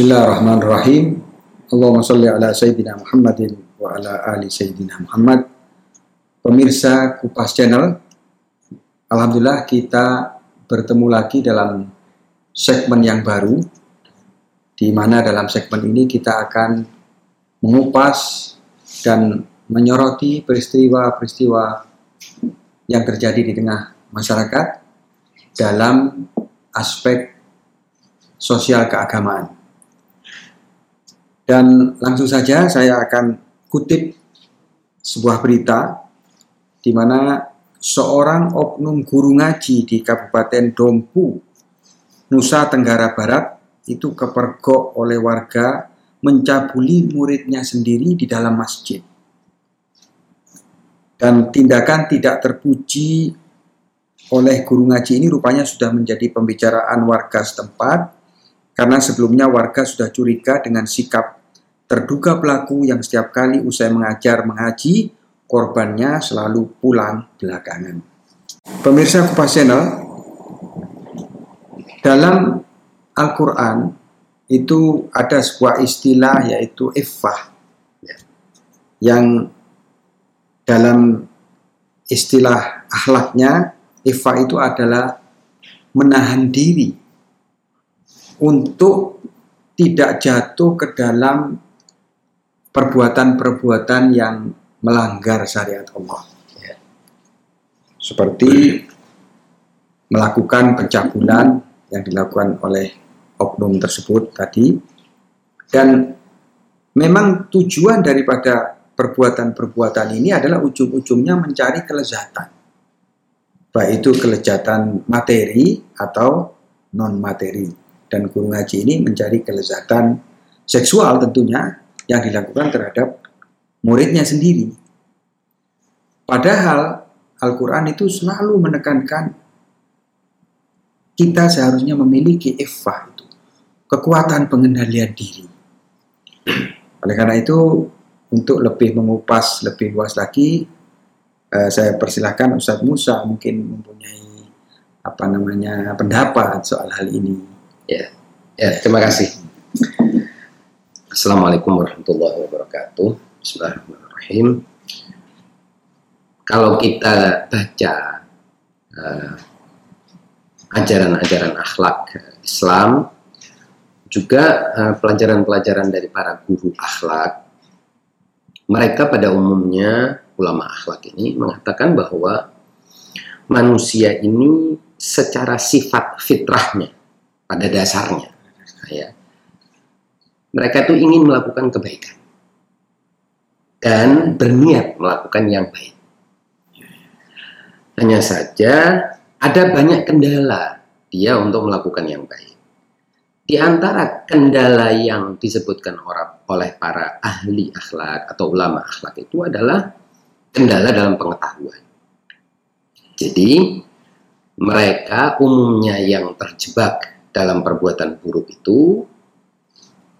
Bismillahirrahmanirrahim. Allahumma salli ala Sayyidina Muhammadin wa ala ali Sayyidina Muhammad. Pemirsa Kupas Channel, Alhamdulillah kita bertemu lagi dalam segmen yang baru, di mana dalam segmen ini kita akan mengupas dan menyoroti peristiwa-peristiwa yang terjadi di tengah masyarakat dalam aspek sosial keagamaan. Dan langsung saja saya akan kutip sebuah berita di mana seorang oknum guru ngaji di Kabupaten Dompu, Nusa Tenggara Barat itu kepergok oleh warga mencabuli muridnya sendiri di dalam masjid. Dan tindakan tidak terpuji oleh guru ngaji ini rupanya sudah menjadi pembicaraan warga setempat karena sebelumnya warga sudah curiga dengan sikap terduga pelaku yang setiap kali usai mengajar mengaji, korbannya selalu pulang belakangan. Pemirsa Kupas Channel, dalam Al-Quran itu ada sebuah istilah yaitu iffah ya, yang dalam istilah akhlaknya iffah itu adalah menahan diri untuk tidak jatuh ke dalam perbuatan-perbuatan yang melanggar syariat Allah. Ya. Seperti melakukan pencabulan yang dilakukan oleh oknum tersebut tadi. Dan memang tujuan daripada perbuatan-perbuatan ini adalah ujung-ujungnya mencari kelezatan. Baik itu kelezatan materi atau non-materi. Dan guru ngaji ini mencari kelezatan seksual tentunya yang dilakukan terhadap muridnya sendiri. Padahal Al-Quran itu selalu menekankan kita seharusnya memiliki iffah itu, kekuatan pengendalian diri. Oleh karena itu, untuk lebih mengupas lebih luas lagi, eh, saya persilahkan Ustadz Musa mungkin mempunyai apa namanya pendapat soal hal ini. Ya, ya terima kasih. Assalamualaikum warahmatullahi wabarakatuh. Bismillahirrahmanirrahim. Kalau kita baca uh, ajaran-ajaran akhlak Islam, juga uh, pelajaran-pelajaran dari para guru akhlak, mereka pada umumnya ulama akhlak ini mengatakan bahwa manusia ini secara sifat fitrahnya pada dasarnya ya mereka itu ingin melakukan kebaikan dan berniat melakukan yang baik. Hanya saja ada banyak kendala dia untuk melakukan yang baik. Di antara kendala yang disebutkan oleh para ahli akhlak atau ulama akhlak itu adalah kendala dalam pengetahuan. Jadi mereka umumnya yang terjebak dalam perbuatan buruk itu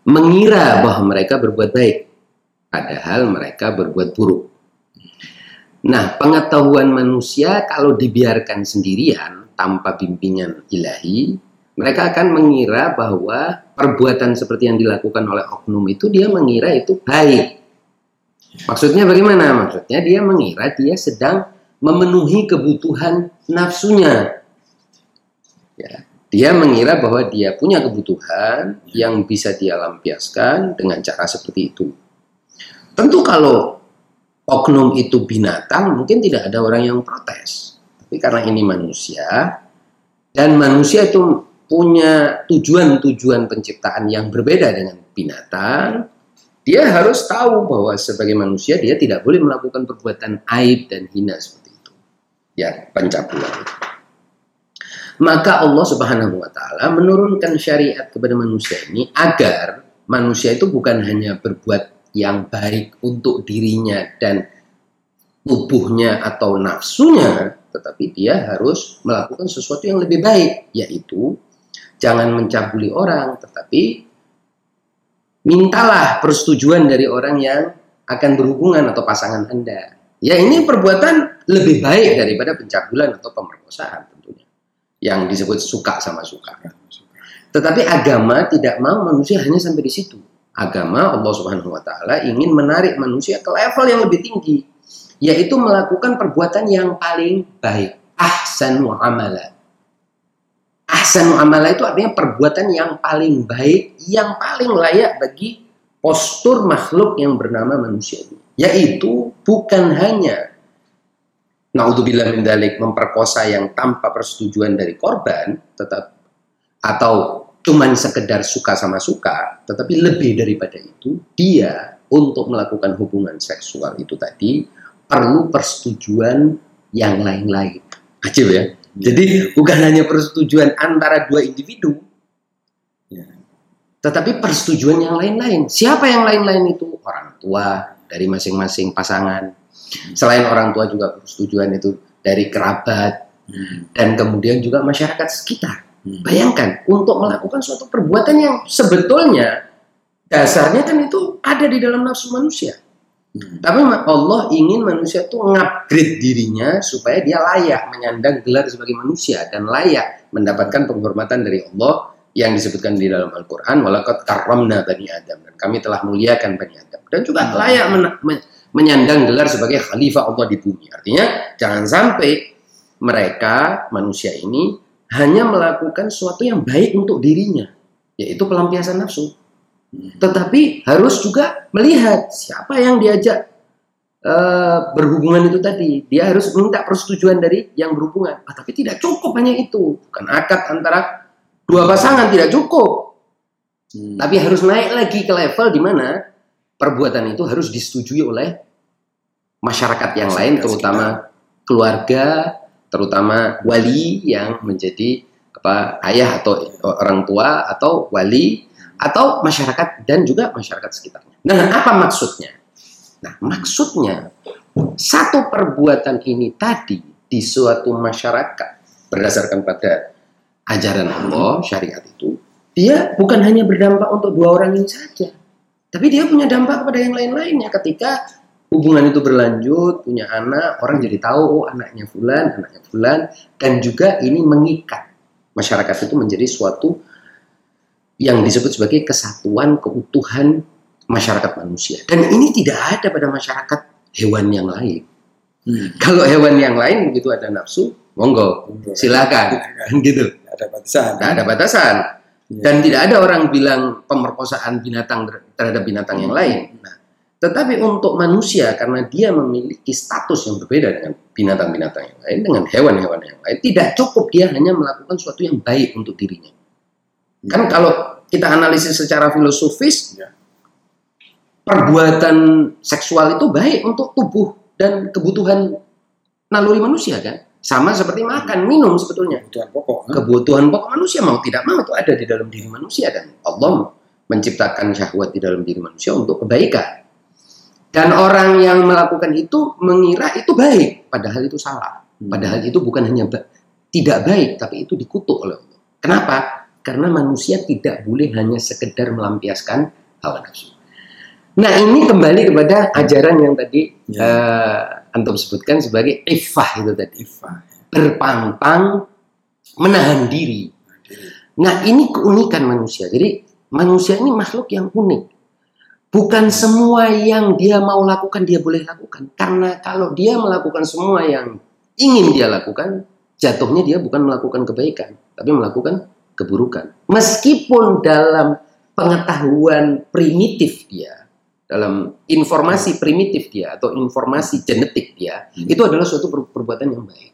mengira bahwa mereka berbuat baik, padahal mereka berbuat buruk. Nah, pengetahuan manusia kalau dibiarkan sendirian tanpa bimbingan ilahi, mereka akan mengira bahwa perbuatan seperti yang dilakukan oleh oknum itu dia mengira itu baik. Maksudnya bagaimana? Maksudnya dia mengira dia sedang memenuhi kebutuhan nafsunya. Ya. Dia mengira bahwa dia punya kebutuhan yang bisa dia lampiaskan dengan cara seperti itu. Tentu kalau oknum itu binatang, mungkin tidak ada orang yang protes. Tapi karena ini manusia, dan manusia itu punya tujuan-tujuan penciptaan yang berbeda dengan binatang, dia harus tahu bahwa sebagai manusia dia tidak boleh melakukan perbuatan aib dan hina seperti itu. Ya, pencabulan itu. Maka Allah Subhanahu wa taala menurunkan syariat kepada manusia ini agar manusia itu bukan hanya berbuat yang baik untuk dirinya dan tubuhnya atau nafsunya, tetapi dia harus melakukan sesuatu yang lebih baik, yaitu jangan mencabuli orang, tetapi mintalah persetujuan dari orang yang akan berhubungan atau pasangan Anda. Ya ini perbuatan lebih baik daripada pencabulan atau pemerkosaan tentunya yang disebut suka sama suka. Tetapi agama tidak mau manusia hanya sampai di situ. Agama Allah Subhanahu wa taala ingin menarik manusia ke level yang lebih tinggi, yaitu melakukan perbuatan yang paling baik. Ahsan muamalah. Ahsan muamalah itu artinya perbuatan yang paling baik, yang paling layak bagi postur makhluk yang bernama manusia ini. Yaitu bukan hanya naudzubillah min dalik memperkosa yang tanpa persetujuan dari korban, tetap atau cuman sekedar suka sama suka, tetapi lebih daripada itu, dia untuk melakukan hubungan seksual itu tadi perlu persetujuan yang lain-lain. Acil ya. Jadi bukan hanya persetujuan antara dua individu, ya. tetapi persetujuan yang lain-lain. Siapa yang lain-lain itu? Orang tua dari masing-masing pasangan. Selain orang tua juga persetujuan itu dari kerabat hmm. dan kemudian juga masyarakat sekitar. Hmm. Bayangkan untuk melakukan suatu perbuatan yang sebetulnya dasarnya kan itu ada di dalam nafsu manusia. Hmm. Tapi Allah ingin manusia tuh ngupgrade dirinya supaya dia layak menyandang gelar sebagai manusia dan layak mendapatkan penghormatan dari Allah yang disebutkan di dalam Al-Qur'an walakat karramna bani Adam dan kami telah muliakan bani Adam dan juga hmm. layak men men menyandang gelar sebagai khalifah Allah di bumi. Artinya jangan sampai mereka manusia ini hanya melakukan sesuatu yang baik untuk dirinya, yaitu pelampiasan nafsu. Tetapi harus juga melihat siapa yang diajak uh, berhubungan itu tadi. Dia harus minta persetujuan dari yang berhubungan. Ah, tapi tidak cukup hanya itu. Bukan akad antara dua pasangan tidak cukup. Hmm. Tapi harus naik lagi ke level di mana perbuatan itu harus disetujui oleh masyarakat yang masyarakat lain, terutama sekitar. keluarga, terutama wali yang menjadi apa ayah atau orang tua atau wali atau masyarakat dan juga masyarakat sekitarnya. Nah, apa maksudnya? Nah, maksudnya satu perbuatan ini tadi di suatu masyarakat berdasarkan pada ajaran Allah syariat itu dia bukan hanya berdampak untuk dua orang ini saja, tapi dia punya dampak kepada yang lain-lainnya ketika hubungan itu berlanjut, punya anak, orang jadi tahu oh anaknya fulan, anaknya fulan dan juga ini mengikat masyarakat itu menjadi suatu yang disebut sebagai kesatuan keutuhan masyarakat manusia. Dan ini tidak ada pada masyarakat hewan yang lain. Hmm. Kalau hewan yang lain begitu ada nafsu, monggo, silakan, kan gitu. Ada batasan. Tidak ada batasan. Ya. Dan tidak ada orang bilang pemerkosaan binatang terhadap binatang yang lain. Nah, tetapi untuk manusia karena dia memiliki status yang berbeda dengan binatang-binatang yang lain, dengan hewan-hewan yang lain, tidak cukup dia hanya melakukan sesuatu yang baik untuk dirinya. Hmm. Kan kalau kita analisis secara filosofis, ya. perbuatan seksual itu baik untuk tubuh dan kebutuhan naluri manusia kan? Sama seperti makan, minum sebetulnya. Kebutuhan pokok. Kebutuhan pokok manusia mau tidak mau itu ada di dalam diri manusia dan Allah menciptakan syahwat di dalam diri manusia untuk kebaikan. Dan orang yang melakukan itu mengira itu baik, padahal itu salah. Hmm. Padahal itu bukan hanya ba tidak baik, tapi itu dikutuk oleh Allah. Kenapa? Karena manusia tidak boleh hanya sekedar melampiaskan hawa nafsu. Nah ini kembali kepada ajaran yang tadi ya. uh, antum sebutkan sebagai ifah itu tadi. Ifah. Berpantang, menahan diri. Nah ini keunikan manusia. Jadi manusia ini makhluk yang unik Bukan semua yang dia mau lakukan dia boleh lakukan. Karena kalau dia melakukan semua yang ingin dia lakukan, jatuhnya dia bukan melakukan kebaikan, tapi melakukan keburukan. Meskipun dalam pengetahuan primitif dia, dalam informasi primitif dia atau informasi genetik dia, hmm. itu adalah suatu perbuatan yang baik.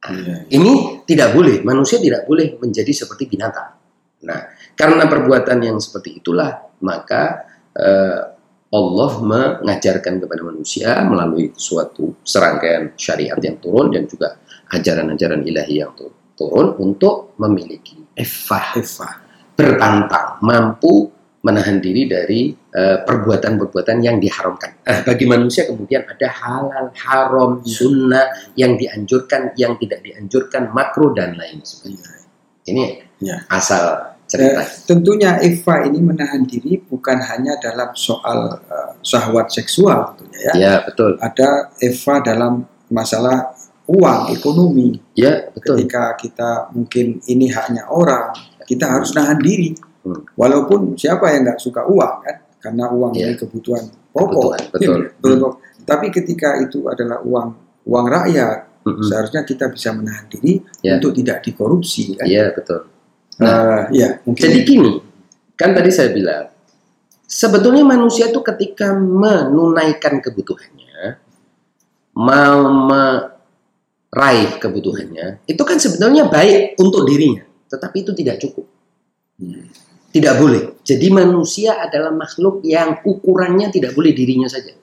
Nah, ini tidak boleh, manusia tidak boleh menjadi seperti binatang. Nah, karena perbuatan yang seperti itulah maka uh, Allah mengajarkan kepada manusia melalui suatu serangkaian syariat yang turun dan juga ajaran-ajaran ilahi yang turun untuk memiliki effah, effah berpantang, mampu menahan diri dari eh, perbuatan-perbuatan uh, yang diharamkan. Uh, bagi manusia kemudian ada halal, haram, ya. sunnah yang dianjurkan, yang tidak dianjurkan, makro dan lain sebagainya. Ini ya. asal cerita. Eh, tentunya Eva ini menahan diri bukan hanya dalam soal uh, syahwat seksual tentunya ya. Ya, betul. Ada Eva dalam masalah uang, ekonomi. Ya, betul. Ketika kita mungkin ini haknya orang, kita harus nahan diri. Hmm. Walaupun siapa yang nggak suka uang kan, karena uang Iya. ini kebutuhan pokok. Kebutuhan, betul. Iya, betul. Tapi ketika itu adalah uang uang rakyat, Mm-mm. seharusnya kita bisa menahan diri Ya. untuk tidak dikorupsi kan. Iya betul. Eh, ya, mungkin. Jadi gini, kan tadi saya bilang, sebetulnya manusia itu ketika menunaikan kebutuhannya, mau meraih kebutuhannya, itu kan sebetulnya baik untuk dirinya, tetapi itu tidak cukup. Hmm. Tidak boleh. Jadi manusia adalah makhluk yang ukurannya tidak boleh dirinya saja.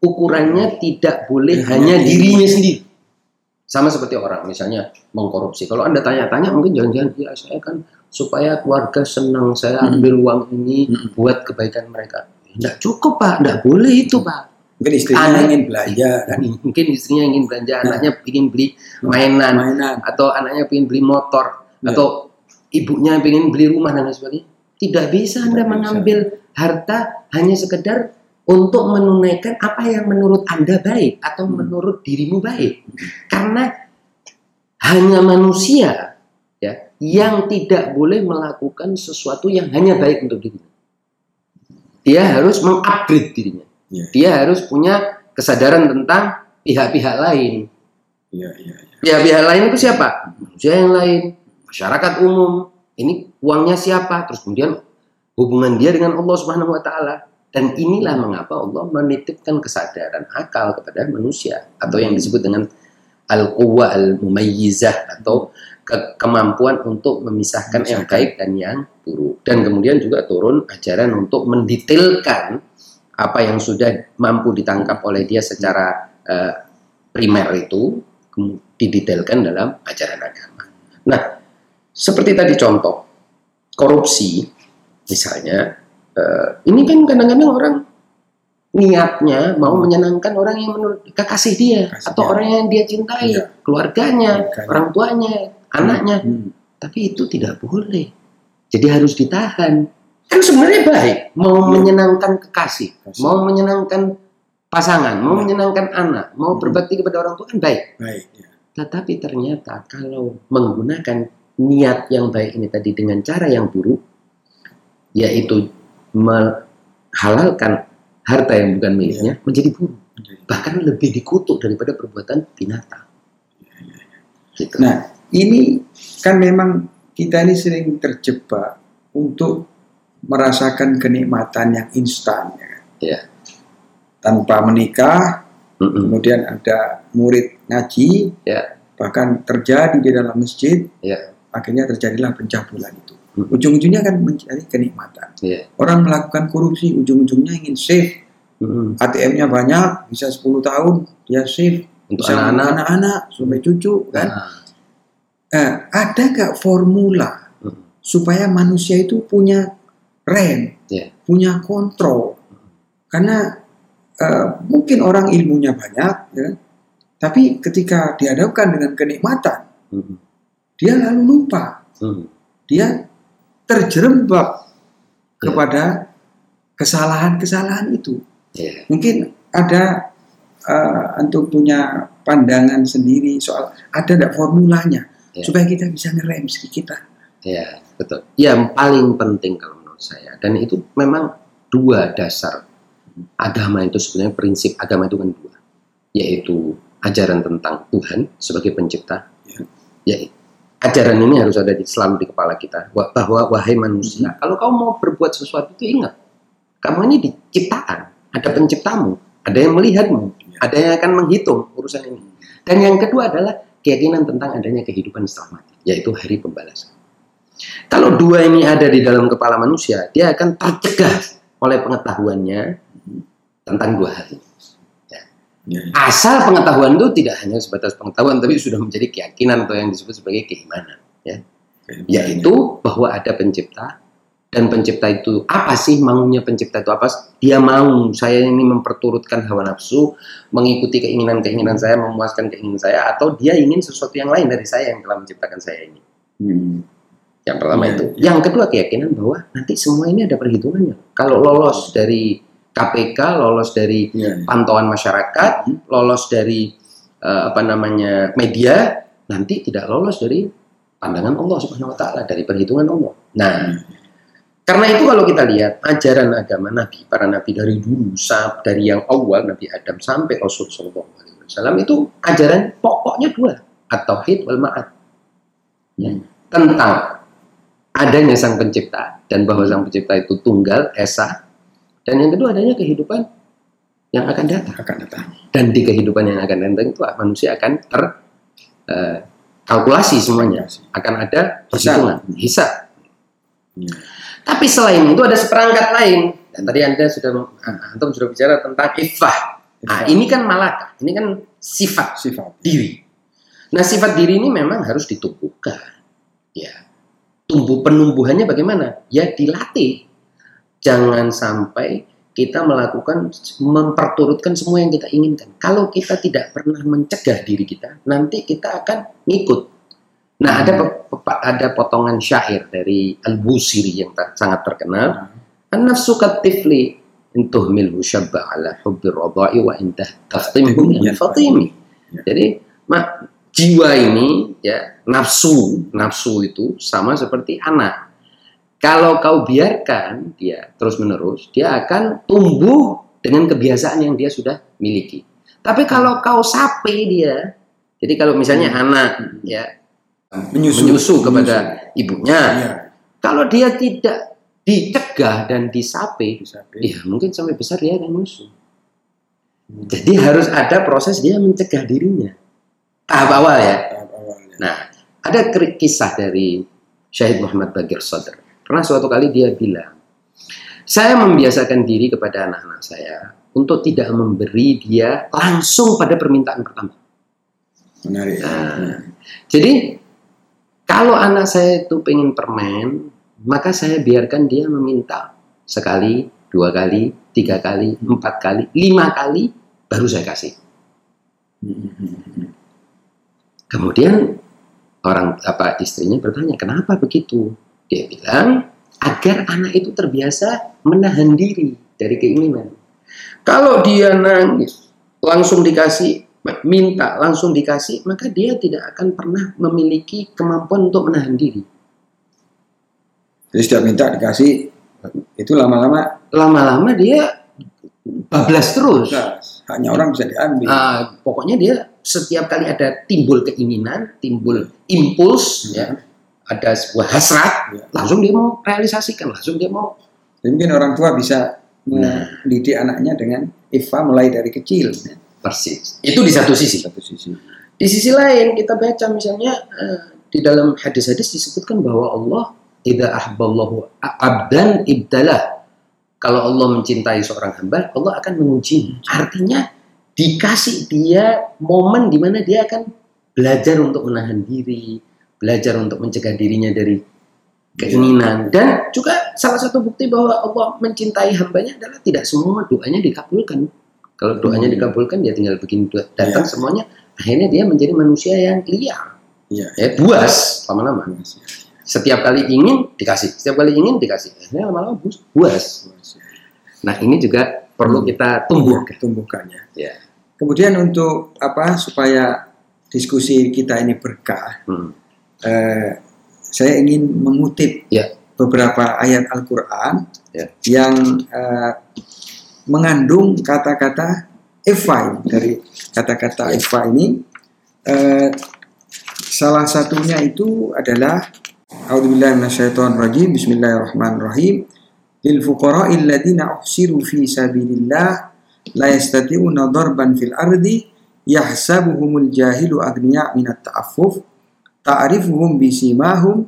Ukurannya tidak boleh Ya, hanya hanya dirinya sendiri. Sama seperti orang misalnya mengkorupsi. Kalau Anda tanya-tanya mungkin jangan-jangan ya saya kan supaya keluarga senang saya Hmm. ambil uang ini Hmm. buat kebaikan mereka. Tidak cukup Pak, tidak boleh itu Pak. Mungkin istrinya Anak- ingin belanja kan. Mungkin istrinya ingin belanja, Nah. anaknya ingin beli mainan, Mainan. atau anaknya ingin beli motor, Ya. atau ibunya ingin beli rumah dan lain sebagainya. Tidak bisa Anda Tidak bisa. mengambil harta hanya sekedar untuk menunaikan apa yang menurut Anda baik atau Hmm. menurut dirimu baik. Karena hanya manusia ya yang tidak boleh melakukan sesuatu yang hanya baik untuk dirinya. Dia harus mengupgrade dirinya. Ya. Dia harus punya kesadaran tentang pihak-pihak lain. Iya, iya, iya. Pihak-pihak lain itu siapa? Manusia yang lain, masyarakat umum. Ini uangnya siapa? Terus kemudian hubungan dia dengan Allah Subhanahu wa taala. Dan inilah mengapa Allah menitipkan kesadaran akal kepada manusia atau yang disebut dengan al-quwa al-mumayyizah atau ke- kemampuan untuk memisahkan yang baik dan yang buruk. Dan kemudian juga turun ajaran untuk mendetailkan apa yang sudah mampu ditangkap oleh dia secara eh, primer itu didetailkan dalam ajaran agama. Nah, seperti tadi contoh korupsi, misalnya, eh, ini kan kadang-kadang orang niatnya mau menyenangkan orang yang menurut kekasih dia Kekasih atau dia. orang yang dia cintai, Iya. keluarganya, Keluarganya. orang tuanya, anaknya. Hmm. Tapi itu tidak boleh. Jadi harus ditahan. Kan sebenarnya baik mau Iya. menyenangkan kekasih, Kasih. mau menyenangkan pasangan, mau Iya. menyenangkan anak, mau Hmm. berbakti kepada orang tua kan baik. Baik. ya. Tetapi ternyata kalau menggunakan niat yang baik ini tadi dengan cara yang buruk, yaitu menghalalkan harta yang bukan miliknya, menjadi buruk. Menjadi- Bahkan lebih dikutuk daripada perbuatan binatang. Gitu. Nah, ini kan memang kita ini sering terjebak untuk merasakan kenikmatan yang instan. ya kan? Iya. Tanpa menikah, Mm-mm. kemudian ada murid ngaji, Ya. bahkan terjadi di dalam masjid, Ya. Akhirnya terjadilah pencabulan itu. Mm. Ujung-ujungnya kan mencari kenikmatan. Iya. Orang melakukan korupsi, ujung-ujungnya ingin save, Mm-mm. ATM-nya banyak, bisa 10 tahun, dia save, Untuk anak-anak, anak-anak, sampai cucu, kan? nah, Eh, ada nggak formula Mm. supaya manusia itu punya rem, Iya. punya kontrol? Karena eh, mungkin orang ilmunya banyak, ya, tapi ketika dihadapkan dengan kenikmatan, mm, dia lalu lupa, mm, dia terjerembab Iya. kepada kesalahan-kesalahan itu. iya. Mungkin ada eh, untuk punya pandangan sendiri soal ada nggak formulanya Iya. supaya kita bisa ngerem diri kita. Ya, betul. Yang paling penting kalau menurut saya, dan itu memang dua dasar agama itu sebenarnya prinsip agama itu kan dua, yaitu ajaran tentang Tuhan sebagai pencipta. Ya. Ya, ajaran ini harus ada di selalu di kepala kita bahwa wahai manusia, kalau kamu mau berbuat sesuatu itu ingat, kamu ini diciptakan, ada penciptamu, ada yang melihatmu, Ya. ada yang akan menghitung urusan ini. Dan yang kedua adalah keyakinan tentang adanya kehidupan setelah mati, yaitu hari pembalasan. Kalau dua ini ada di dalam kepala manusia, dia akan tercegah oleh pengetahuannya tentang dua hal ini. Ya, Asal pengetahuan itu tidak hanya sebatas pengetahuan, tapi sudah menjadi keyakinan atau yang disebut sebagai keimanan. Yaitu bahwa ada pencipta, dan pencipta itu apa sih maunya pencipta itu apa? Dia mau saya ini memperturutkan hawa nafsu, mengikuti keinginan-keinginan saya, memuaskan keinginan saya, atau dia ingin sesuatu yang lain dari saya yang telah menciptakan saya ini. Hmm. Yang pertama Iya, itu. Yang kedua keyakinan bahwa nanti semua ini ada perhitungannya. Kalau lolos dari KPK, lolos dari ya. pantauan masyarakat, lolos dari eh, apa namanya media, nanti tidak lolos dari pandangan Allah Subhanahu wa taala, dari perhitungan Allah. Nah, karena itu kalau kita lihat ajaran agama Nabi, para nabi dari dulu, dari yang awal Nabi Adam sampai Rasul Shallallahu Alaihi Wasallam itu ajaran pokoknya dua, at-tauhid wal ma'ad. Ya. Tentang adanya sang pencipta dan bahwa sang pencipta itu tunggal, esa, dan yang kedua adanya kehidupan yang akan datang. akan datang. Dan di kehidupan yang akan datang itu manusia akan ter eh, kalkulasi semuanya, akan ada perhitungan, hisab. Ya. Tapi selain itu ada seperangkat lain. Dan tadi Anda sudah ah, antum sudah bicara tentang ifah. Nah, ini kan malakah, ini kan sifat sifat. diri. Nah, sifat diri ini memang harus ditumbuhkan. Ya. Tumbuh penumbuhannya bagaimana? Ya dilatih. Jangan sampai kita melakukan memperturutkan semua yang kita inginkan. Kalau kita tidak pernah mencegah diri kita, nanti kita akan ngikut. Nah, ada pe- pe- ada potongan syair dari Al-Busiri yang ter- sangat terkenal. An-nafsu katifli intuh milhu syabba ala hubbi radai wa indah taftimhu min fatimi. Ya. Jadi ma- jiwa ini ya nafsu, nafsu itu sama seperti anak. Kalau kau biarkan dia terus-menerus, dia akan tumbuh dengan kebiasaan yang dia sudah miliki. Tapi kalau kau sape dia, jadi kalau misalnya anak ya Menyusu, menyusu kepada ibunya, Iya, kalau dia tidak dicegah dan disape, bisa. ya mungkin sampai besar dia akan menyusu. Jadi harus ada proses dia mencegah dirinya. Tahap awal ya. Tahap awalnya. Nah, ada kisah dari Syahid Muhammad Bagir Sadr. Pernah suatu kali dia bilang, saya membiasakan diri kepada anak-anak saya untuk tidak memberi dia langsung pada permintaan pertama. Menarik. Nah, jadi kalau anak saya itu pengen permen, maka saya biarkan dia meminta sekali, dua kali, tiga kali, empat kali, lima kali, baru saya kasih. Kemudian orang apa istrinya bertanya kenapa begitu? Dia bilang agar anak itu terbiasa menahan diri dari keinginan. Kalau dia nangis langsung dikasih, minta langsung dikasih, maka dia tidak akan pernah memiliki kemampuan untuk menahan diri. Jadi sudah minta dikasih, itu lama-lama Lama-lama dia bablas terus. Hanya orang bisa diambil. Ah, pokoknya dia setiap kali ada timbul keinginan, timbul impuls, ya, ada sebuah hasrat, Ya. langsung dia mau realisasikan, langsung dia mau. Jadi mungkin orang tua bisa Nah. mendidik anaknya dengan Iva mulai dari kecil. ya. Persis. Itu di satu sisi. Satu sisi. Di sisi lain kita baca misalnya eh, di dalam hadis-hadis disebutkan bahwa Allah idza ahballahu abdan ibdalah. Kalau Allah mencintai seorang hamba, Allah akan menguji. Artinya dikasih dia momen di mana dia akan belajar untuk menahan diri, belajar untuk mencegah dirinya dari keinginan dan juga salah satu bukti bahwa Allah mencintai hambanya adalah tidak semua doanya dikabulkan. Kalau doanya Hmm. dikabulkan dia tinggal bikin do- datang Ya. semuanya akhirnya dia menjadi manusia yang liar Iya. ya buas lama-lama setiap kali ingin dikasih setiap kali ingin dikasih akhirnya lama-lama buas nah ini juga perlu Hmm. kita tumbuhkan tumbuhkannya. Ya. Kemudian untuk apa supaya diskusi kita ini berkah, Hmm. Eh, saya ingin mengutip Ya. beberapa ayat Al-Quran Ya. yang eh, mengandung kata-kata Eva dari kata-kata Ya. Eva ini. eh, salah satunya itu adalah A'udzubillahi minasyaitonirrajim. Bismillahirrahmanirrahim. Lil fuqara'il ladzina uhsiru fi sabilillah la yastati'una darban fil ardi yahsabuhumul jahilu aghniya minat ta'affuf ta'rifuhum bisimahum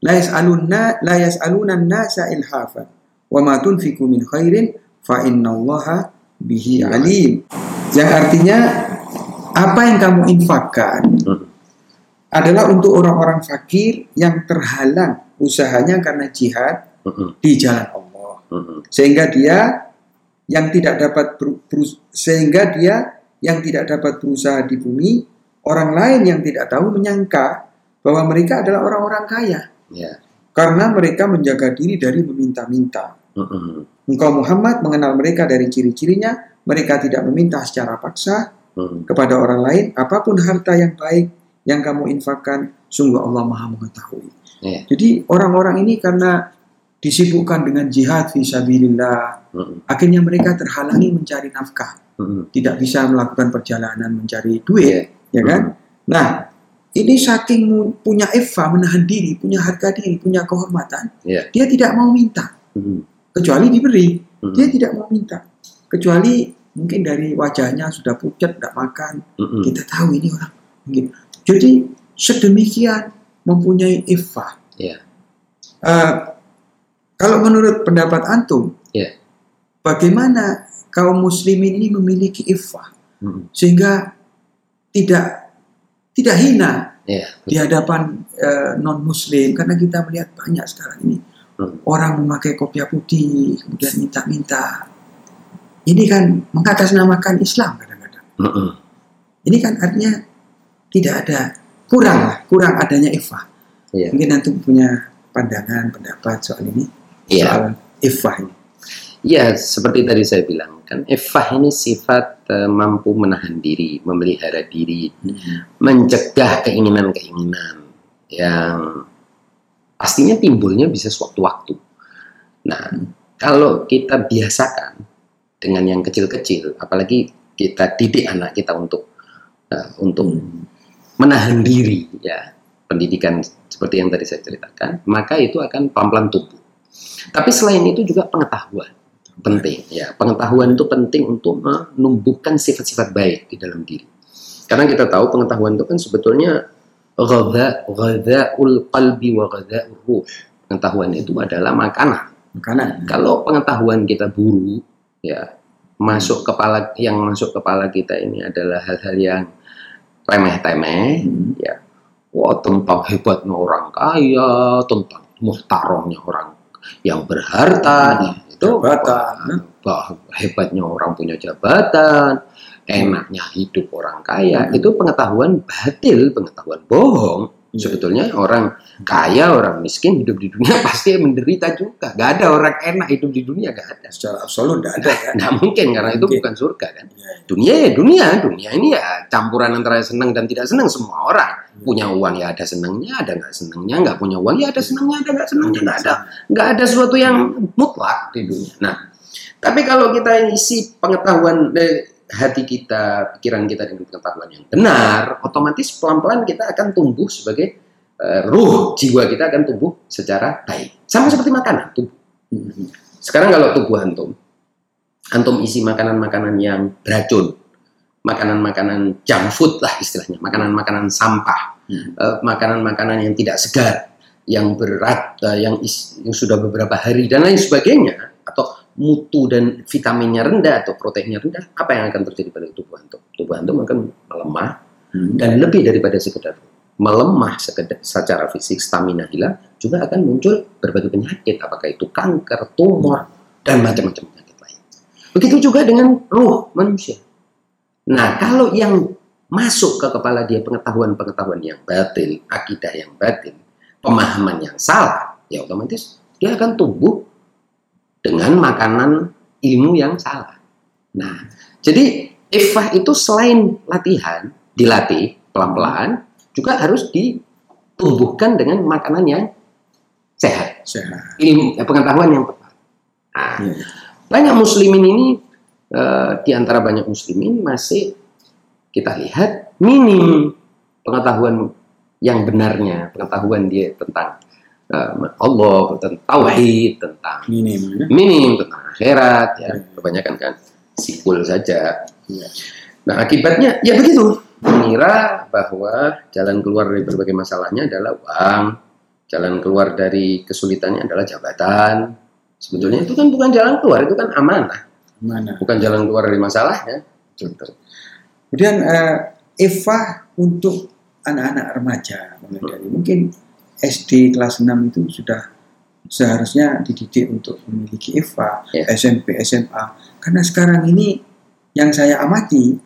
la yas'alunna la yas'aluna an-nasa ilhafan wa ma tunfiqu min khairin fa innallaha bihi alim yang artinya apa yang kamu infakkan Hmm. adalah untuk orang-orang fakir yang terhalang usahanya karena jihad Hmm. di jalan Allah Hmm. sehingga dia yang tidak dapat sehingga dia yang tidak dapat berusaha di bumi orang lain yang tidak tahu menyangka bahwa mereka adalah orang-orang kaya ya karena mereka menjaga diri dari meminta-minta. Hmm. Engkau Muhammad mengenal mereka dari ciri-cirinya, mereka tidak meminta secara paksa Hmm. kepada orang lain apa pun harta yang baik yang kamu infakkan, sungguh Allah Maha mengetahui. Iya. Jadi orang-orang ini karena disibukkan dengan jihad fisabilillah, Mm-mm. akhirnya mereka terhalangi mencari nafkah, Mm-mm. tidak bisa melakukan perjalanan mencari duit, Iya. ya kan? Nah, ini saking punya eva, menahan diri, punya harga diri, punya kehormatan, Iya. dia tidak mau minta, Mm-mm. kecuali diberi. Mm-mm. Dia tidak mau minta, kecuali mungkin dari wajahnya sudah pucat, tidak makan, Mm-mm. kita tahu ini orang mungkin. Jadi sedemikian mempunyai eva. Iya. Eh, kalau menurut pendapat antum, Iya. bagaimana kaum muslimin ini memiliki iffah Mm-mm. sehingga tidak tidak hina Iya. di hadapan non muslim karena kita melihat banyak sekarang ini Hmm. orang memakai kopiah putih kemudian minta-minta. Ini kan mengatasnamakan Islam kadang-kadang. Mm-mm. Ini kan artinya tidak ada kurang lah, kurang adanya iffah. Iya. Mungkin antum punya pandangan pendapat soal ini Iya. soal iffah ini. Ya, seperti tadi saya bilang kan, efah ini sifat eh, mampu menahan diri, memelihara diri, mencegah keinginan-keinginan yang pastinya timbulnya bisa sewaktu-waktu. Nah, kalau kita biasakan dengan yang kecil-kecil, apalagi kita didik anak kita untuk eh, untuk menahan diri, ya pendidikan seperti yang tadi saya ceritakan, maka itu akan pelan-pelan tumbuh. Tapi selain itu juga pengetahuan penting ya pengetahuan itu penting untuk menumbuhkan sifat-sifat baik di dalam diri karena kita tahu pengetahuan itu kan sebetulnya ghadha ghadhaul qalbi wa ghadhaul ruh pengetahuan itu adalah makanan Makanan. kalau pengetahuan kita buruk ya masuk kepala yang masuk kepala kita ini adalah hal-hal yang remeh-temeh Hmm. Wah, tentang hebatnya orang kaya, tentang muhtaromnya orang yang berharta, Hmm. Itu Jabatan. bah- hebatnya orang punya jabatan, enaknya hidup orang kaya, Hmm. itu pengetahuan batil, pengetahuan bohong. Iya. Sebetulnya orang kaya, orang miskin hidup di dunia pasti menderita juga. Gak ada orang enak hidup di dunia, gak ada. Secara absolut tidak ada kan. Nggak mungkin karena itu Mungkin. bukan surga kan. Iya. Dunia ya dunia, dunia ini ya campuran antara senang dan tidak senang semua orang. Punya uang ya ada senangnya, ada nggak senangnya, nggak punya uang ya ada senangnya, ada nggak senangnya, nggak ada nggak ada sesuatu yang mutlak di dunia. Nah, tapi kalau kita isi pengetahuan eh, hati kita, pikiran kita dengan pengetahuan yang benar, otomatis pelan-pelan kita akan tumbuh sebagai eh, ruh jiwa kita akan tumbuh secara baik. Sama seperti makanan tubuh. Hmm. Sekarang kalau tubuh antum, antum isi makanan-makanan yang beracun, makanan-makanan junk food lah istilahnya, makanan-makanan sampah, Hmm. eh, makanan-makanan yang tidak segar, yang berat, eh, yang, is- yang sudah beberapa hari dan lain sebagainya, atau mutu dan vitaminnya rendah atau proteinnya rendah, apa yang akan terjadi pada tubuh antum? Tubuh antum akan melemah Hmm. dan lebih daripada sekedar melemah sekedar secara fisik, stamina hilang, juga akan muncul berbagai penyakit, apakah itu kanker, tumor, dan macam-macam penyakit lain. Begitu juga dengan ruh manusia. Nah, kalau yang masuk ke kepala dia pengetahuan-pengetahuan yang batil, akidah yang batil, pemahaman yang salah, ya otomatis dia akan tumbuh dengan makanan ilmu yang salah. Nah, jadi ifah itu selain latihan, dilatih pelan-pelan, juga harus ditumbuhkan dengan makanan yang sehat, Sehat. ilmu, eh, pengetahuan yang tepat. Nah, Iya. banyak muslimin ini eh, di antara banyak muslimin masih kita lihat minim pengetahuan yang benarnya, pengetahuan dia tentang eh, Allah, tentang tauhid, tentang Minim. ya. minim tentang akhirat ya. Hmm. Kebanyakan kan sipul saja. Iya. Nah, akibatnya ya begitu. Mengira bahwa jalan keluar dari berbagai masalahnya adalah uang, jalan keluar dari kesulitannya adalah jabatan. Sebetulnya itu kan bukan jalan keluar, itu kan amanah, Mana? bukan jalan keluar dari masalahnya. Betul. Kemudian eh, Eva untuk anak-anak remaja mulai dari mungkin SD kelas 6 itu sudah seharusnya dididik untuk memiliki Eva, Ya. SMP, SMA. Karena sekarang ini yang saya amati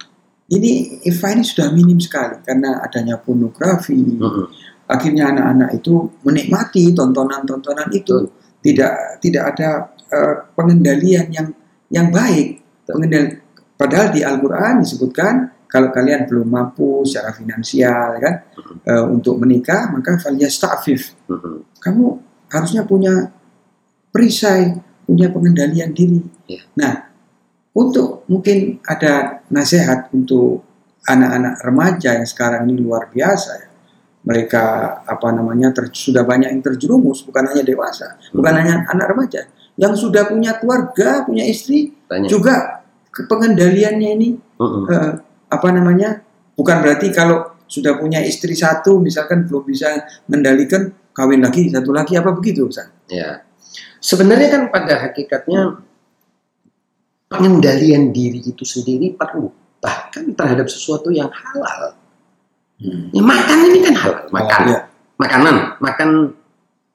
ini Eva ini sudah minim sekali karena adanya pornografi. Mm-mm. Akhirnya anak-anak itu menikmati tontonan-tontonan itu tidak tidak ada eh, pengendalian yang yang baik. Pengendali, padahal di Al-Qur'an disebutkan kalau kalian belum mampu secara finansial kan eh, untuk menikah maka faliyasta'fif. Mhm. Kamu harusnya punya perisai, punya pengendalian diri. Nah, untuk mungkin ada nasihat untuk anak-anak remaja yang sekarang ini luar biasa ya. Mereka apa namanya ter- sudah banyak yang terjerumus, bukan hanya dewasa, bukan Hmm. hanya anak remaja, yang sudah punya keluarga, punya istri, Banyak. juga pengendaliannya ini Mhm. eh, apa namanya bukan berarti kalau sudah punya istri satu misalkan belum bisa mengendalikan kawin lagi satu lagi apa begitu Ustaz? Ya. Sebenarnya kan pada hakikatnya pengendalian diri itu sendiri perlu bahkan terhadap sesuatu yang halal. Ya, makan ini kan halal, makan. Oh, iya. Makanan, makan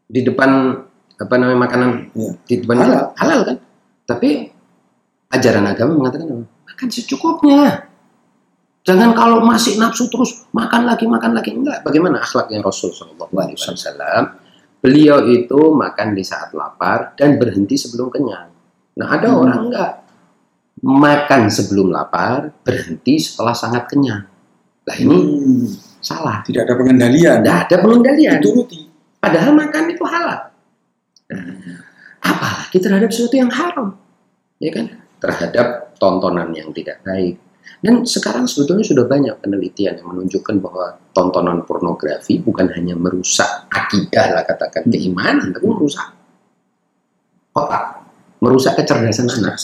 di depan apa namanya makanan Iya. di depan Halal. halal kan? Tapi ajaran agama mengatakan? Makan secukupnya. Jangan kalau masih nafsu terus makan lagi makan lagi enggak. Bagaimana akhlaknya Rasul Shallallahu Alaihi Wasallam? Beliau itu makan di saat lapar dan berhenti sebelum kenyang. Nah ada Hmm. orang enggak makan sebelum lapar berhenti setelah sangat kenyang. Nah ini Hmm, salah. tidak ada pengendalian. Tidak ada pengendalian. Dituruti. Padahal makan itu halal. Nah, apalagi terhadap sesuatu yang haram, ya kan? Terhadap tontonan yang tidak baik. Dan sekarang sebetulnya sudah banyak penelitian yang menunjukkan bahwa tontonan pornografi bukan hanya merusak akidah lah katakan keimanan, tapi merusak otak, merusak kecerdasan anak.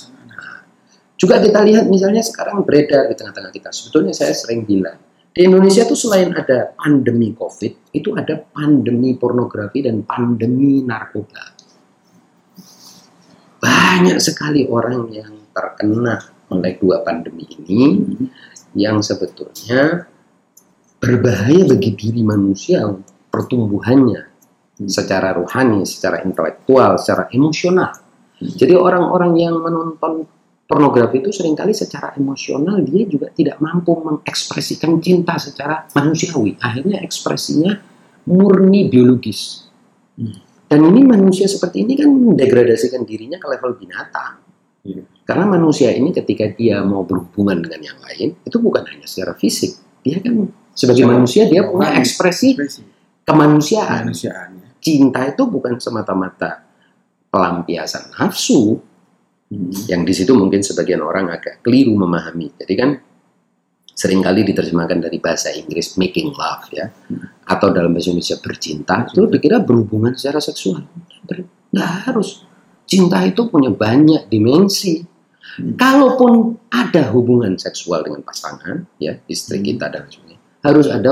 Juga kita lihat misalnya sekarang beredar di tengah-tengah kita. Sebetulnya saya sering bilang di Indonesia tuh selain ada pandemi COVID, itu ada pandemi pornografi dan pandemi narkoba. Banyak sekali orang yang terkena oleh dua pandemi ini yang sebetulnya berbahaya bagi diri manusia, pertumbuhannya secara rohani, secara intelektual, secara emosional. Jadi orang-orang yang menonton pornografi itu sering kali secara emosional dia juga tidak mampu mengekspresikan cinta secara manusiawi. Akhirnya ekspresinya murni biologis. Hmm. Dan ini manusia seperti ini kan mendegradasikan dirinya ke level binatang. Karena manusia ini ketika dia mau berhubungan dengan yang lain, itu bukan hanya secara fisik. Dia kan sebagai Secara manusia dia punya ekspresi Ekspresi kemanusiaan kemanusiaannya. cinta itu bukan semata-mata pelampiasan nafsu Hmm. yang di situ mungkin sebagian orang agak keliru memahami. Jadi kan sering kali diterjemahkan dari bahasa Inggris making love ya atau dalam bahasa Indonesia bercinta itu dikira berhubungan secara seksual. Nggak harus. Cinta itu punya banyak dimensi. Hmm. Kalaupun ada hubungan seksual dengan pasangan, ya istri Hmm. kita dan sebagainya, harus ada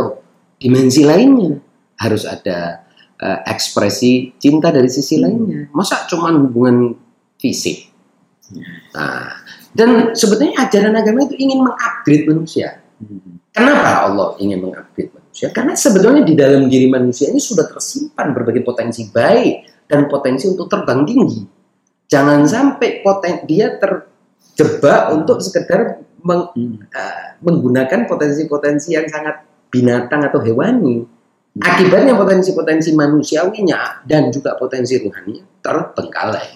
dimensi lainnya, harus ada eh, ekspresi cinta dari sisi Hmm. lainnya. Masa cuman hubungan fisik? Nah, dan sebetulnya ajaran agama itu ingin mengupgrade manusia. Hmm. Kenapa Allah ingin mengupgrade manusia? Karena sebetulnya di dalam diri manusia ini sudah tersimpan berbagai potensi baik dan potensi untuk terbang tinggi. Jangan sampai poten dia terjebak untuk sekedar meng- Hmm. eh, menggunakan potensi-potensi yang sangat binatang atau hewani. Akibatnya potensi-potensi manusiawinya dan juga potensi rohaninya terbengkalai,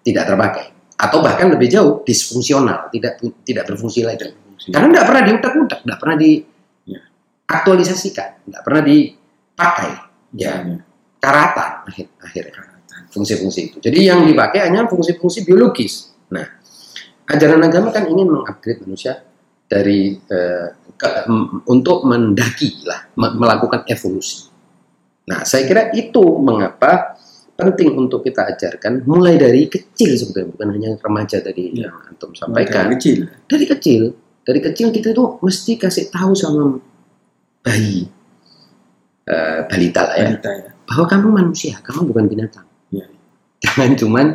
tidak terpakai, atau bahkan lebih jauh disfungsional, tidak tidak berfungsi lagi. Karena tidak pernah diutak-utak, tidak pernah Ya. diaktualisasikan, tidak pernah dipakai, ya Misalnya, karatan akhir akhirnya karatan. fungsi-fungsi itu. Jadi yang dipakai hanya fungsi-fungsi biologis. Ajaran agama kan ingin mengupgrade manusia dari eh, ke- m- untuk mendaki lah, me- melakukan evolusi. Nah, saya kira itu mengapa penting untuk kita ajarkan mulai dari kecil sebetulnya bukan hanya remaja tadi Ya. yang antum Dari sampaikan kecil. dari kecil dari kecil kita tuh mesti kasih tahu sama bayi eh, balita lah ya Wanita ya. bahwa kamu manusia kamu bukan binatang Ya. jangan cuman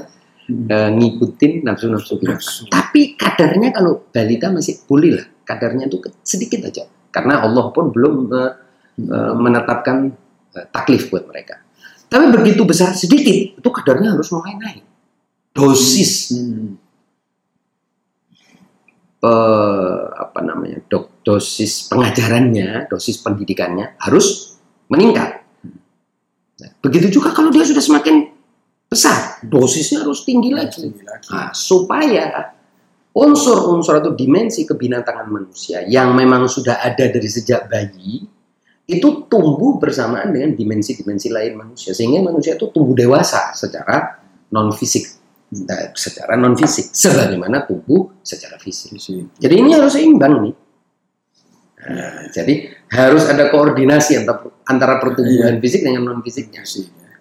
Hmm. eh, ngikutin nafsu-nafsu binatang Nafsu. tapi kadarnya kalau balita masih boleh lah kadarnya itu sedikit aja karena Allah pun belum eh, eh, menetapkan eh, taklif buat mereka tapi begitu besar sedikit itu kadarnya harus mulai naik dosis Hmm. eh, apa namanya dok, dosis pengajarannya, dosis pendidikannya harus meningkat. Nah, begitu juga kalau dia sudah semakin besar, dosisnya harus tinggi lagi. Tinggi lagi. Nah, supaya unsur-unsur atau dimensi kebinatangan manusia yang memang sudah ada dari sejak bayi itu tumbuh bersamaan dengan dimensi-dimensi lain manusia sehingga manusia itu tumbuh dewasa secara non fisik eh, secara non fisik sebagaimana tumbuh secara fisik. Jadi ini harus seimbang nih. Nah, jadi harus ada koordinasi antara, antara pertumbuhan Iya. fisik dengan non fisiknya.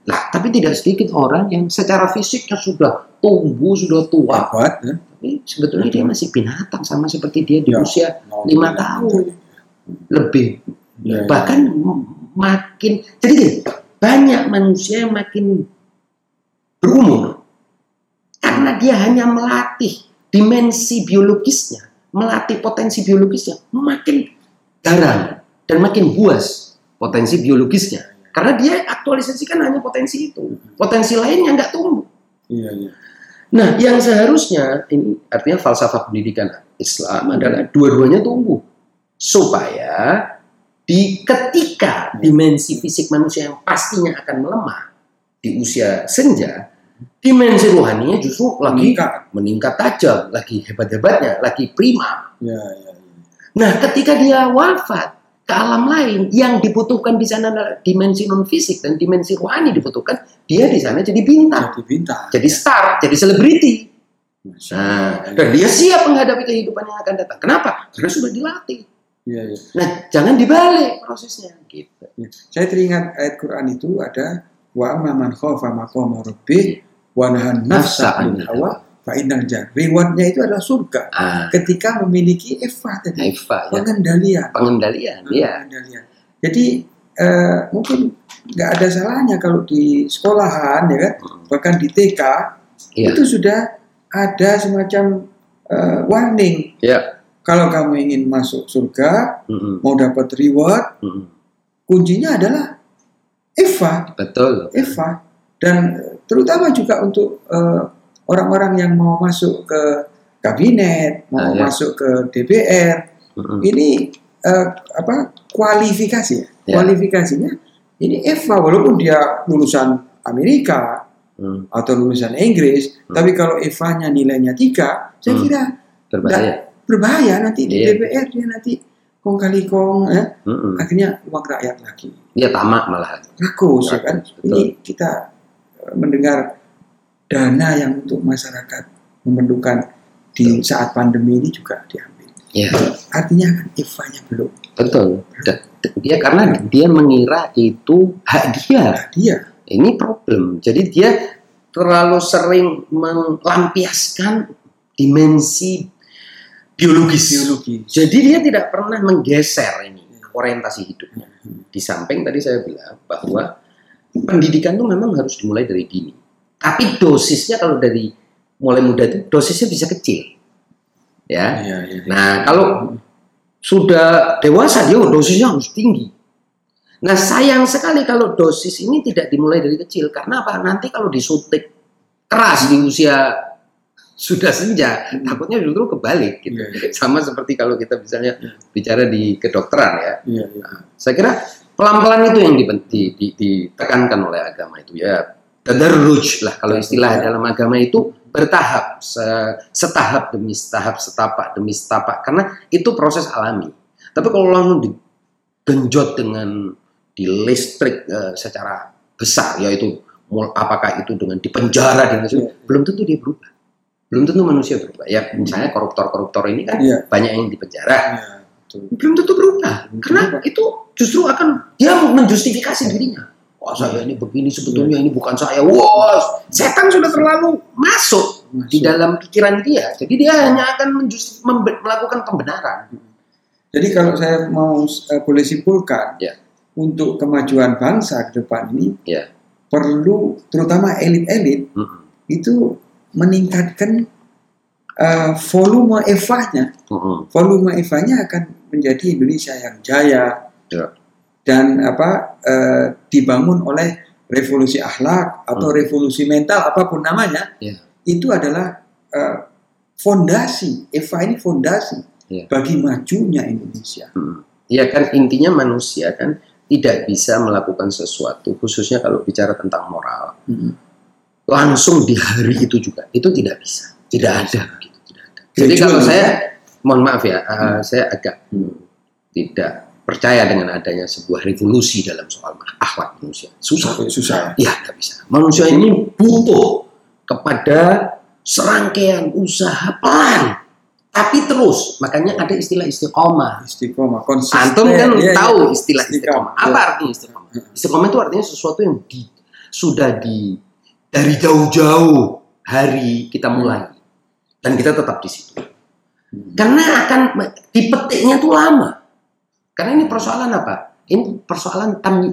Lah, tapi tidak sedikit orang yang secara fisiknya sudah tumbuh, sudah tua, Kuat, ya. tapi sebetulnya dia masih binatang sama seperti dia di Ya. usia lima tahun lebih Ya, ya. bahkan makin jadi gini, banyak manusia yang makin berumur karena dia hanya melatih dimensi biologisnya melatih potensi biologisnya makin garang dan makin buas potensi biologisnya karena dia aktualisasikan hanya potensi itu potensi lainnya nggak tumbuh Iya, iya. Nah, yang seharusnya ini artinya falsafah pendidikan Islam adalah dua-duanya tumbuh supaya di ketika dimensi fisik manusia yang pastinya akan melemah di usia senja, dimensi rohaninya justru lagi Meningkat. meningkat tajam, lagi hebat-hebatnya, lagi prima. Ya, ya, ya. Nah, ketika dia wafat ke alam lain yang dibutuhkan di sana adalah dimensi non fisik dan dimensi rohani dibutuhkan, dia di sana jadi bintang, Jadi bintang. jadi star, jadi selebriti. Nah, Allah. dan dia siap menghadapi kehidupan yang akan datang. Kenapa? Karena sudah dilatih. Iya, iya. Nah, jangan dibalik prosesnya gitu. Ya. Saya teringat ayat Quran itu ada wa amma man khafa maqama rabbih wa nafsa hawa fa innal jan. Rewardnya itu adalah surga Ah, ketika memiliki Eva tadi Eva ya, pengendalian. pengendalian, ya. Pengendalian. Jadi eh, mungkin nggak ada salahnya kalau di sekolahan ya kan, bahkan di TK Iya. itu sudah ada semacam eh, warning. Ya. Kalau kamu ingin masuk surga, Mm-mm, mau dapat reward, mm-mm. kuncinya adalah Eva. Betul. Eva dan eh, terutama juga untuk eh, orang-orang yang mau masuk ke kabinet, mau Ah, ya. masuk ke DPR, ini eh, apa kualifikasi ya? Ya. Kualifikasinya ini Eva walaupun dia lulusan Amerika Mm, atau lulusan Inggris, Hmm. tapi kalau Eva-nya nilainya tiga, saya Hmm. kira Berbahaya. berbahaya nanti di Iya. DPR dia nanti kong kali kong, eh, Mm-mm. akhirnya uang rakyat lagi. Dia tamak malahan. rakus ya kan. Betul. Ini kita eh, mendengar dana yang untuk masyarakat memerlukan di saat pandemi ini juga diambil. Ya, Artinya kan IFA-nya belum. betul. Dia karena dia mengira itu hak dia. Nah, dia Ini problem. Jadi dia terlalu sering melampiaskan dimensi biologis. biologi. Jadi dia tidak pernah menggeser ini orientasi hidupnya. Di samping tadi saya bilang bahwa pendidikan itu memang harus dimulai dari dini. Tapi dosisnya kalau dari mulai muda itu dosisnya bisa kecil. Ya. Iya, iya. Nah, kalau sudah dewasa dia dosisnya harus tinggi. Nah, sayang sekali kalau dosis ini tidak dimulai dari kecil. Karena apa? Nanti kalau disuntik keras di usia sudah senja, takutnya justru kebalik gitu. Iya, iya. Sama seperti kalau kita misalnya Iya. bicara di kedokteran ya. Iya, iya. Saya kira pelan-pelan itu yang dipen- di- di- ditekankan oleh agama itu ya. Tadarruj lah kalau istilah dalam agama itu bertahap, se- setahap demi setahap, setapak demi setapak karena itu proses alami. Tapi kalau langsung digenjot dengan di listrik eh, secara besar yaitu mul- apakah itu dengan dipenjara dengan sebagainya, Iya. belum tentu dia berubah. Belum tentu manusia berubah. Ya misalnya koruptor-koruptor ini kan Iya. banyak yang dipenjara Iya, betul. belum tentu berubah karena itu justru akan dia menjustifikasi dirinya wah saya ini begini sebetulnya ini bukan saya wah setan sudah terlalu masuk di dalam pikiran dia jadi dia hanya akan melakukan pembenaran Jadi kalau saya mau eh, boleh simpulkan Ya. untuk kemajuan bangsa ke depan ini Ya. perlu terutama elit-elit Mm-mm. itu meningkatkan eh, volume Eva-nya. Mm-mm. Volume Eva-nya akan menjadi Indonesia yang jaya Ya. Dan apa eh, dibangun oleh revolusi akhlak atau Hmm. revolusi mental apa pun namanya Ya. itu adalah eh, fondasi Eva ini fondasi Ya. bagi majunya Indonesia. Mm. ya kan intinya manusia kan tidak bisa melakukan sesuatu khususnya kalau bicara tentang moral Hmm. langsung di hari itu juga itu tidak bisa tidak ada begitu tidak ada Jadi kalau ya. saya, mohon maaf ya, uh, saya agak hmm, tidak percaya dengan adanya sebuah revolusi dalam soal akhlak manusia. Susah. susah. Ya, nggak bisa. Manusia ini butuh kepada serangkaian usaha pelan, tapi terus. Makanya ada istilah istiqomah. Istiqomah, konsisten. Antum kan Iya, iya. tahu istilah Istiqomah. Apa artinya istiqomah? Istiqomah itu artinya sesuatu yang di, sudah di dari jauh-jauh hari kita mulai dan kita tetap di situ. Karena akan dipetiknya tuh lama. Karena ini persoalan apa? Ini persoalan tam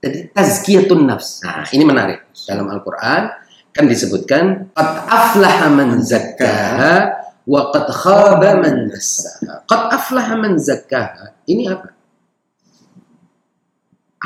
jadi tazkiyatun nafs. Nah, ini menarik. Dalam Al-Qur'an kan disebutkan qad aflaha man zakkaha wa qad khaba man dassaha. Qad aflaha man zakkaha. Ini apa?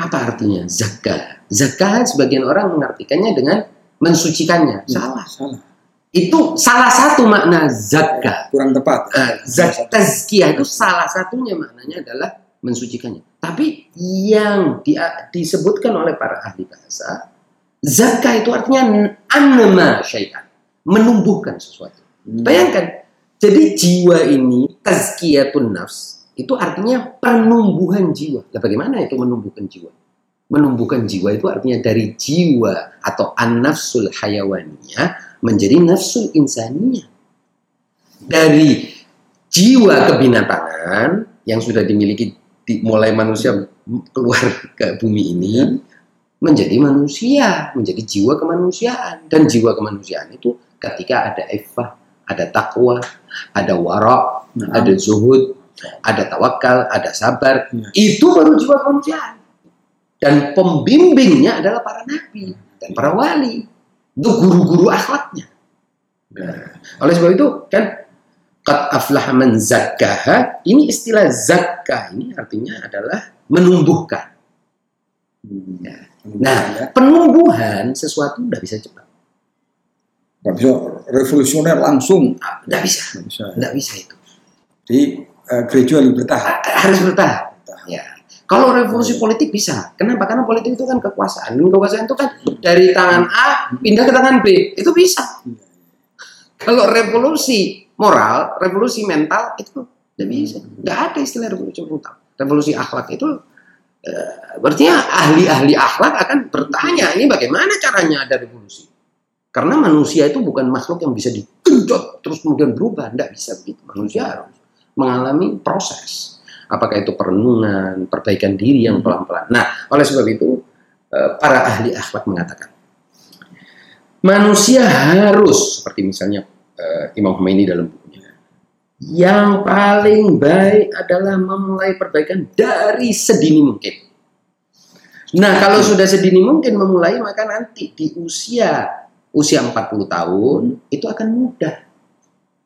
Apa artinya zakah? Zakah sebagian orang mengartikannya dengan mensucikannya. Salah. Salah. Itu salah satu makna zakah. Kurang tepat. Eh, zak tazkiyah itu salah satunya maknanya adalah mensucikannya. Tapi yang dia- disebutkan oleh para ahli bahasa, zakah itu artinya anma syai'an, menumbuhkan sesuatu. Hmm. Bayangkan, jadi jiwa ini tazkiyatun nafs itu artinya penumbuhan jiwa. Nah, bagaimana itu menumbuhkan jiwa? Menumbuhkan jiwa itu artinya dari jiwa atau an-nafsul hayawaniyah menjadi nafsul insaniyah. Dari jiwa kebinatangan yang sudah dimiliki di- mulai manusia keluar ke bumi ini menjadi manusia, menjadi jiwa kemanusiaan dan jiwa kemanusiaan itu ketika ada effah, ada takwa, ada wara, Nah, ada zuhud, ada tawakal, ada sabar. Ya. Itu baru jiwa kemanusiaan. Dan pembimbingnya adalah para nabi dan para wali. Itu guru-guru akhlaknya. Nah, oleh sebab itu kan qad aflaha man zakkaha, ini istilah zakkah ini artinya adalah menumbuhkan. Ya. Nah, ya. penumbuhan sesuatu tidak bisa cepat. Nggak bisa revolusioner langsung. Tidak bisa. Nggak bisa. Tidak bisa itu. Jadi eh, gradual bertahap. Harus bertahap. Bertahap. Ya. Kalau revolusi politik bisa. Kenapa? Karena politik itu kan kekuasaan. Dan kekuasaan itu kan dari tangan A pindah ke tangan B. Itu bisa. Kalau revolusi moral, revolusi mental itu tidak bisa. Tidak ada istilah revolusi mental. Revolusi akhlak itu eh, berarti ahli-ahli akhlak akan bertanya ini bagaimana caranya ada revolusi. Karena manusia itu bukan makhluk yang bisa digenjot terus kemudian berubah. Tidak bisa begitu. Manusia harus mengalami proses. Apakah itu perenungan, perbaikan diri yang pelan-pelan. Nah, oleh sebab itu eh, para ahli akhlak mengatakan manusia harus seperti misalnya eh, Imam Khomeini dalam bukunya yang paling baik adalah memulai perbaikan dari sedini mungkin. Nah, kalau sudah sedini mungkin memulai maka nanti di usia usia 40 tahun itu akan mudah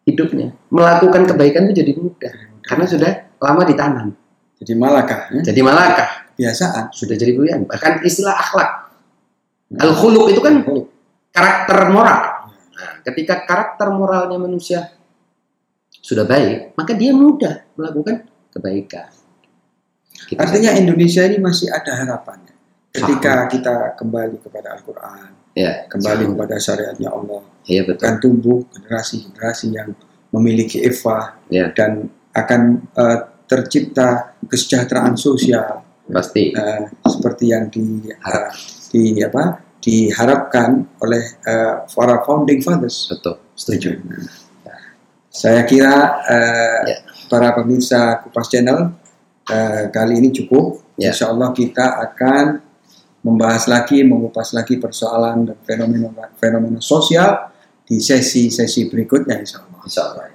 hidupnya. Melakukan kebaikan itu jadi mudah karena sudah lama ditanam. Jadi malakah? ya? Jadi malakah Kebiasaan. sudah jadi pilihan. Bahkan istilah akhlak. Al-khuluq itu kan karakter moral. Nah, ketika karakter moralnya manusia sudah baik, maka dia mudah melakukan kebaikan. Gitu Artinya. Indonesia ini masih ada harapannya. Ketika kita kembali kepada Al-Quran, ya, kembali kepada syariatnya Allah, Iya betul. akan tumbuh generasi-generasi yang memiliki eva Ya. dan akan eh, tercipta kesejahteraan sosial Pasti. eh, seperti yang di, eh, di apa diharapkan oleh eh, para founding fathers. Betul. Setuju. Saya kira eh, Ya. para pemirsa Kupas Channel eh, kali ini cukup. Ya. Insya Allah kita akan membahas lagi, mengupas lagi persoalan dan fenomena fenomena sosial di sesi-sesi berikutnya Insya Allah. Insya Allah.